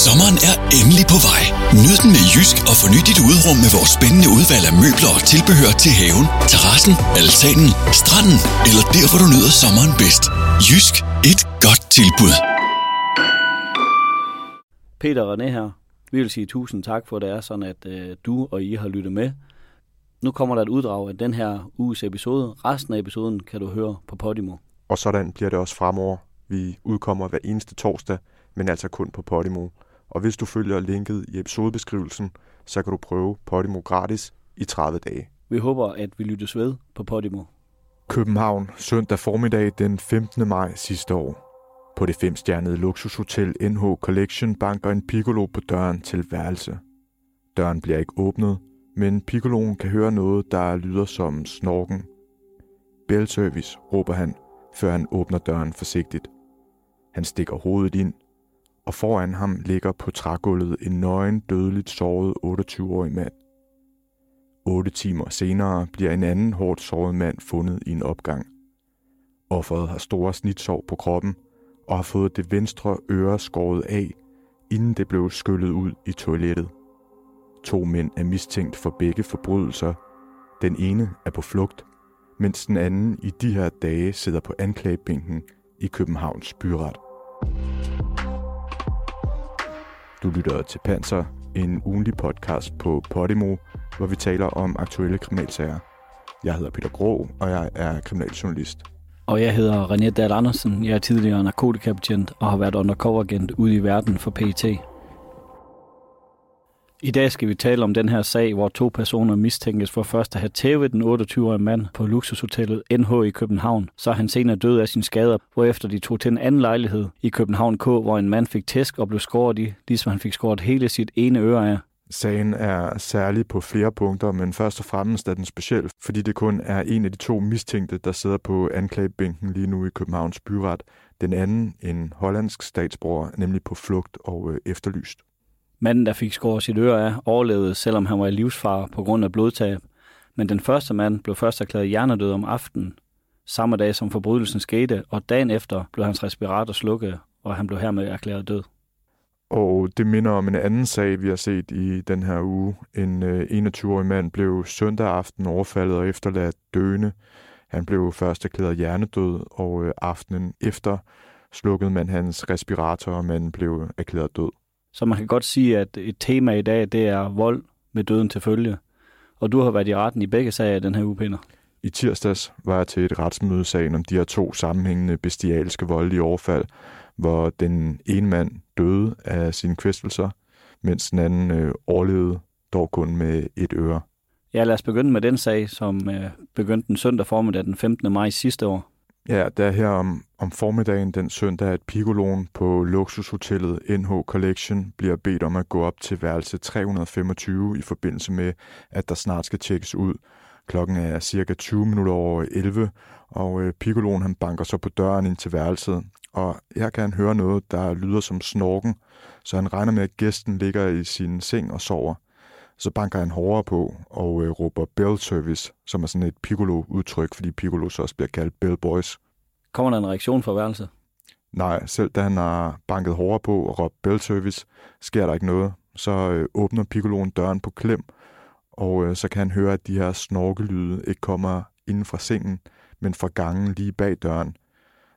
Sommeren er endelig på vej. Nyd den med Jysk og forny dit udrum med vores spændende udvalg af møbler og tilbehør til haven, terrassen, altanen, stranden eller der, hvor du nyder sommeren bedst. Jysk. Et godt tilbud. Peter og René her. Vi vil sige tusind tak for, at det er sådan, at øh, du og I har lyttet med. Nu kommer der et uddrag af den her uges episode. Resten af episoden kan du høre på Podimo. Og sådan bliver det også fremover. Vi udkommer hver eneste torsdag, men altså kun på Podimo. Og hvis du følger linket i episodebeskrivelsen, så kan du prøve Podimo gratis i 30 dage. Vi håber, at vi lyttes ved på Podimo. København, søndag formiddag den 15. maj sidste år. På det femstjernede luksushotel NH Collection banker en piccolo på døren til værelse. Døren bliver ikke åbnet, men piccoloen kan høre noget, der lyder som snorken. Bellservice, råber han, før han åbner døren forsigtigt. Han stikker hovedet ind, og foran ham ligger på trægulvet en nøgen, dødeligt såret 28-årig mand. Otte timer senere bliver en anden hårdt såret mand fundet i en opgang. Offeret har store snitsår på kroppen og har fået det venstre øre skåret af, inden det blev skyllet ud i toilettet. To mænd er mistænkt for begge forbrydelser. Den ene er på flugt, mens den anden i de her dage sidder på anklagebænken i Københavns byret. Du lytter til Panser, en ugenlig podcast på Podimo, hvor vi taler om aktuelle kriminalsager. Jeg hedder Peter Grå, og jeg er kriminaljournalist. Og jeg hedder René Dahl Andersen. Jeg er tidligere narkotikabetjent og har været undercoveragent ude i verden for PET. I dag skal vi tale om den her sag, hvor to personer mistænkes for først at have tævet den 28-årige mand på luksushotellet NH i København, så han senere døde af sine skader, hvorefter de tog til en anden lejlighed i København K, hvor en mand fik tæsk og blev skåret i, ligesom han fik skåret hele sit ene øre af. Sagen er særlig på flere punkter, men først og fremmest er den speciel, fordi det kun er en af de to mistænkte, der sidder på anklagebænken lige nu i Københavns byret. Den anden, en hollandsk statsborger, nemlig på flugt og øh, efterlyst. Manden, der fik skåret sit øre af, overlevede, selvom han var i livsfare på grund af blodtab. Men den første mand blev først erklæret hjernedød om aftenen, samme dag som forbrydelsen skete, og dagen efter blev hans respirator slukket, og han blev hermed erklæret død. Og det minder om en anden sag, vi har set i den her uge. En øh, 21-årig mand blev søndag aften overfaldet og efterladt døende. Han blev først erklæret hjernedød, og øh, aftenen efter slukkede man hans respirator, og manden blev erklæret død. Så man kan godt sige, at et tema i dag, det er vold med døden til følge. Og du har været i retten i begge sager i den her Peter. I tirsdags var jeg til et retsmøde sagen om de her to sammenhængende bestialske voldelige overfald, hvor den ene mand døde af sine kvæstelser, mens den anden øh, overlevede dog kun med et øre. Ja, lad os begynde med den sag, som øh, begyndte den søndag formiddag den 15. maj sidste år. Ja, der er her om, om formiddagen den søndag, at pigolon på luksushotellet NH Collection bliver bedt om at gå op til værelse 325 i forbindelse med, at der snart skal tjekkes ud. Klokken er cirka 20 minutter over 11, og øh, Piccoloen han banker så på døren ind til værelset, og her kan han høre noget, der lyder som snorken, så han regner med, at gæsten ligger i sin seng og sover. Så banker han hårdere på og øh, råber bell service, som er sådan et piccolo-udtryk, fordi piccolo så også bliver kaldt bell boys. Kommer der en reaktion fra værelset? Nej, selv da han har banket hårdere på og råbt bell service, sker der ikke noget. Så øh, åbner piccoloen døren på klem, og øh, så kan han høre, at de her snorkelyde ikke kommer inden fra sengen, men fra gangen lige bag døren.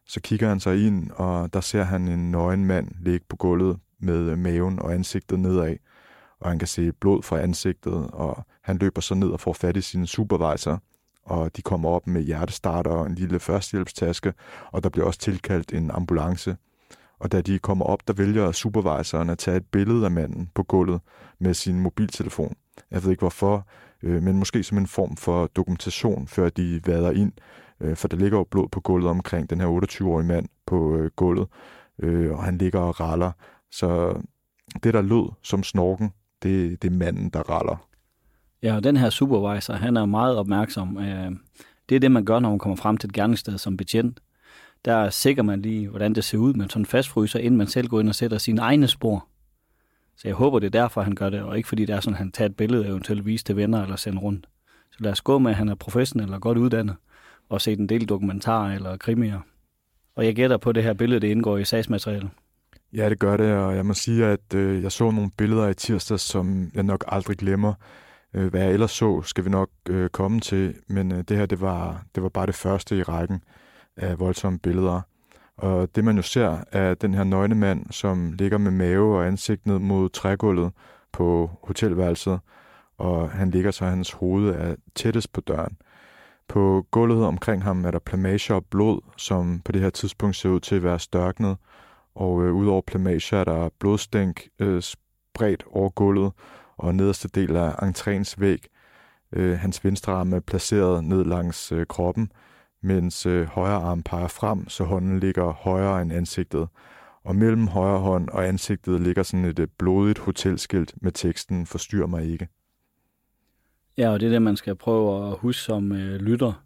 Så kigger han sig ind, og der ser han en nøgen mand ligge på gulvet med øh, maven og ansigtet nedad. Og han kan se blod fra ansigtet, og han løber så ned og får fat i sin supervisor. Og de kommer op med hjertestarter og en lille førstehjælpstaske, og der bliver også tilkaldt en ambulance. Og da de kommer op, der vælger supervisoren at tage et billede af manden på gulvet med sin mobiltelefon. Jeg ved ikke hvorfor, øh, men måske som en form for dokumentation, før de vader ind øh, for der ligger jo blod på gulvet omkring den her 28-årige mand på øh, gulvet, øh, og han ligger og raller. Så det, der lød som snorken, det, det er manden, der raller. Ja, og den her supervisor, han er meget opmærksom. Øh, det er det, man gør, når man kommer frem til et gerningssted som betjent. Der sikrer man lige, hvordan det ser ud med sådan en fastfryser, inden man selv går ind og sætter sine egne spor. Så jeg håber, det er derfor, han gør det, og ikke fordi det er sådan, at han tager et billede og eventuelt vise til venner eller sender rundt. Så lad os gå med, at han er professionel og godt uddannet og set en del dokumentarer eller krimier. Og jeg gætter på, at det her billede det indgår i sagsmaterialet. Ja, det gør det, og jeg må sige, at øh, jeg så nogle billeder i tirsdag, som jeg nok aldrig glemmer. Øh, hvad jeg ellers så, skal vi nok øh, komme til, men øh, det her, det var, det var bare det første i rækken af voldsomme billeder. Og det man jo ser, er den her nøgne mand, som ligger med mave og ansigt ned mod trægulvet på hotelværelset, og han ligger så, hans hoved er tættest på døren. På gulvet omkring ham er der plamager og blod, som på det her tidspunkt ser ud til at være størknet, og øh, udover plamager er der blodstænk øh, spredt over gulvet, og nederste del af entréens væg. Øh, hans venstre arm er placeret ned langs øh, kroppen, mens øh, højre arm peger frem, så hånden ligger højere end ansigtet. Og mellem højre hånd og ansigtet ligger sådan et øh, blodigt hotelskilt med teksten Forstyr mig ikke. Ja, og det er det, man skal prøve at huske som øh, lytter,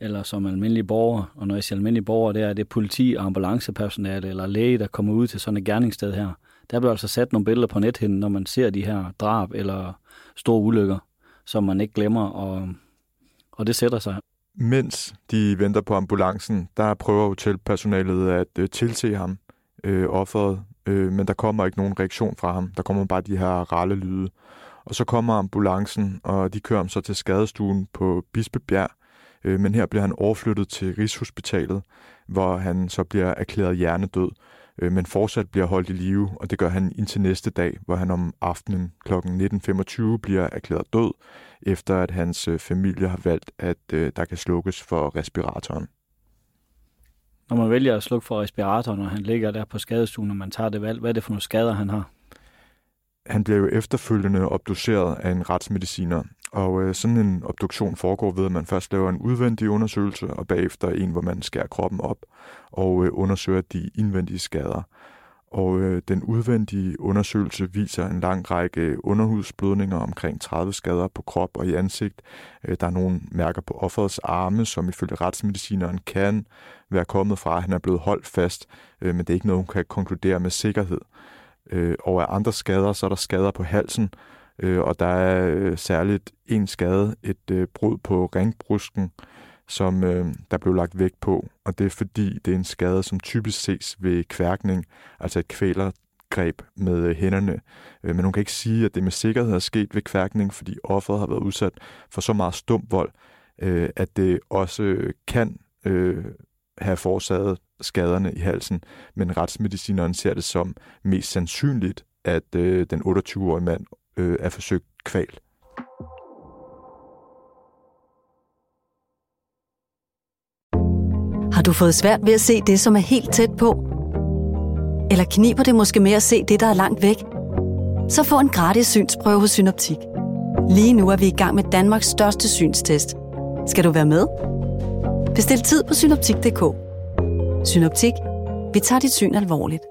eller som almindelig borger. Og når jeg siger almindelig borger, det er det politi, og ambulancepersonale eller læge, der kommer ud til sådan et gerningssted her. Der bliver altså sat nogle billeder på nethinden, når man ser de her drab eller store ulykker, som man ikke glemmer, og, og det sætter sig. Mens de venter på ambulancen, der prøver hotelpersonalet at øh, tilse ham, øh, offeret, øh, men der kommer ikke nogen reaktion fra ham. Der kommer bare de her ralle lyde. Og så kommer ambulancen, og de kører ham så til skadestuen på Bispebjerg, øh, men her bliver han overflyttet til Rigshospitalet, hvor han så bliver erklæret hjernedød, øh, men fortsat bliver holdt i live, og det gør han indtil næste dag, hvor han om aftenen kl. 19.25 bliver erklæret død, efter at hans øh, familie har valgt, at øh, der kan slukkes for respiratoren. Når man vælger at slukke for respiratoren, og han ligger der på skadestuen, og man tager det valg, hvad er det for nogle skader, han har? Han bliver jo efterfølgende obduceret af en retsmediciner, og øh, sådan en obduktion foregår ved, at man først laver en udvendig undersøgelse, og bagefter en, hvor man skærer kroppen op og øh, undersøger de indvendige skader. Og øh, den udvendige undersøgelse viser en lang række underhudsblødninger, omkring 30 skader på krop og i ansigt. Øh, der er nogle mærker på offerets arme, som ifølge retsmedicineren kan være kommet fra, at han er blevet holdt fast, øh, men det er ikke noget, hun kan konkludere med sikkerhed. Øh, og af andre skader, så er der skader på halsen, øh, og der er øh, særligt en skade, et øh, brud på ringbrusken, som øh, der blev lagt vægt på, og det er fordi, det er en skade, som typisk ses ved kværkning, altså et kvælergreb med øh, hænderne. Øh, men hun kan ikke sige, at det med sikkerhed er sket ved kværkning, fordi offeret har været udsat for så meget stum vold, øh, at det også kan øh, have forårsaget skaderne i halsen, men retsmedicineren ser det som mest sandsynligt, at øh, den 28-årige mand øh, er forsøgt kval. Har du fået svært ved at se det, som er helt tæt på? Eller kniber det måske med at se det, der er langt væk? Så få en gratis synsprøve hos Synoptik. Lige nu er vi i gang med Danmarks største synstest. Skal du være med? Bestil tid på synoptik.dk. Synoptik. Vi tager dit syn alvorligt.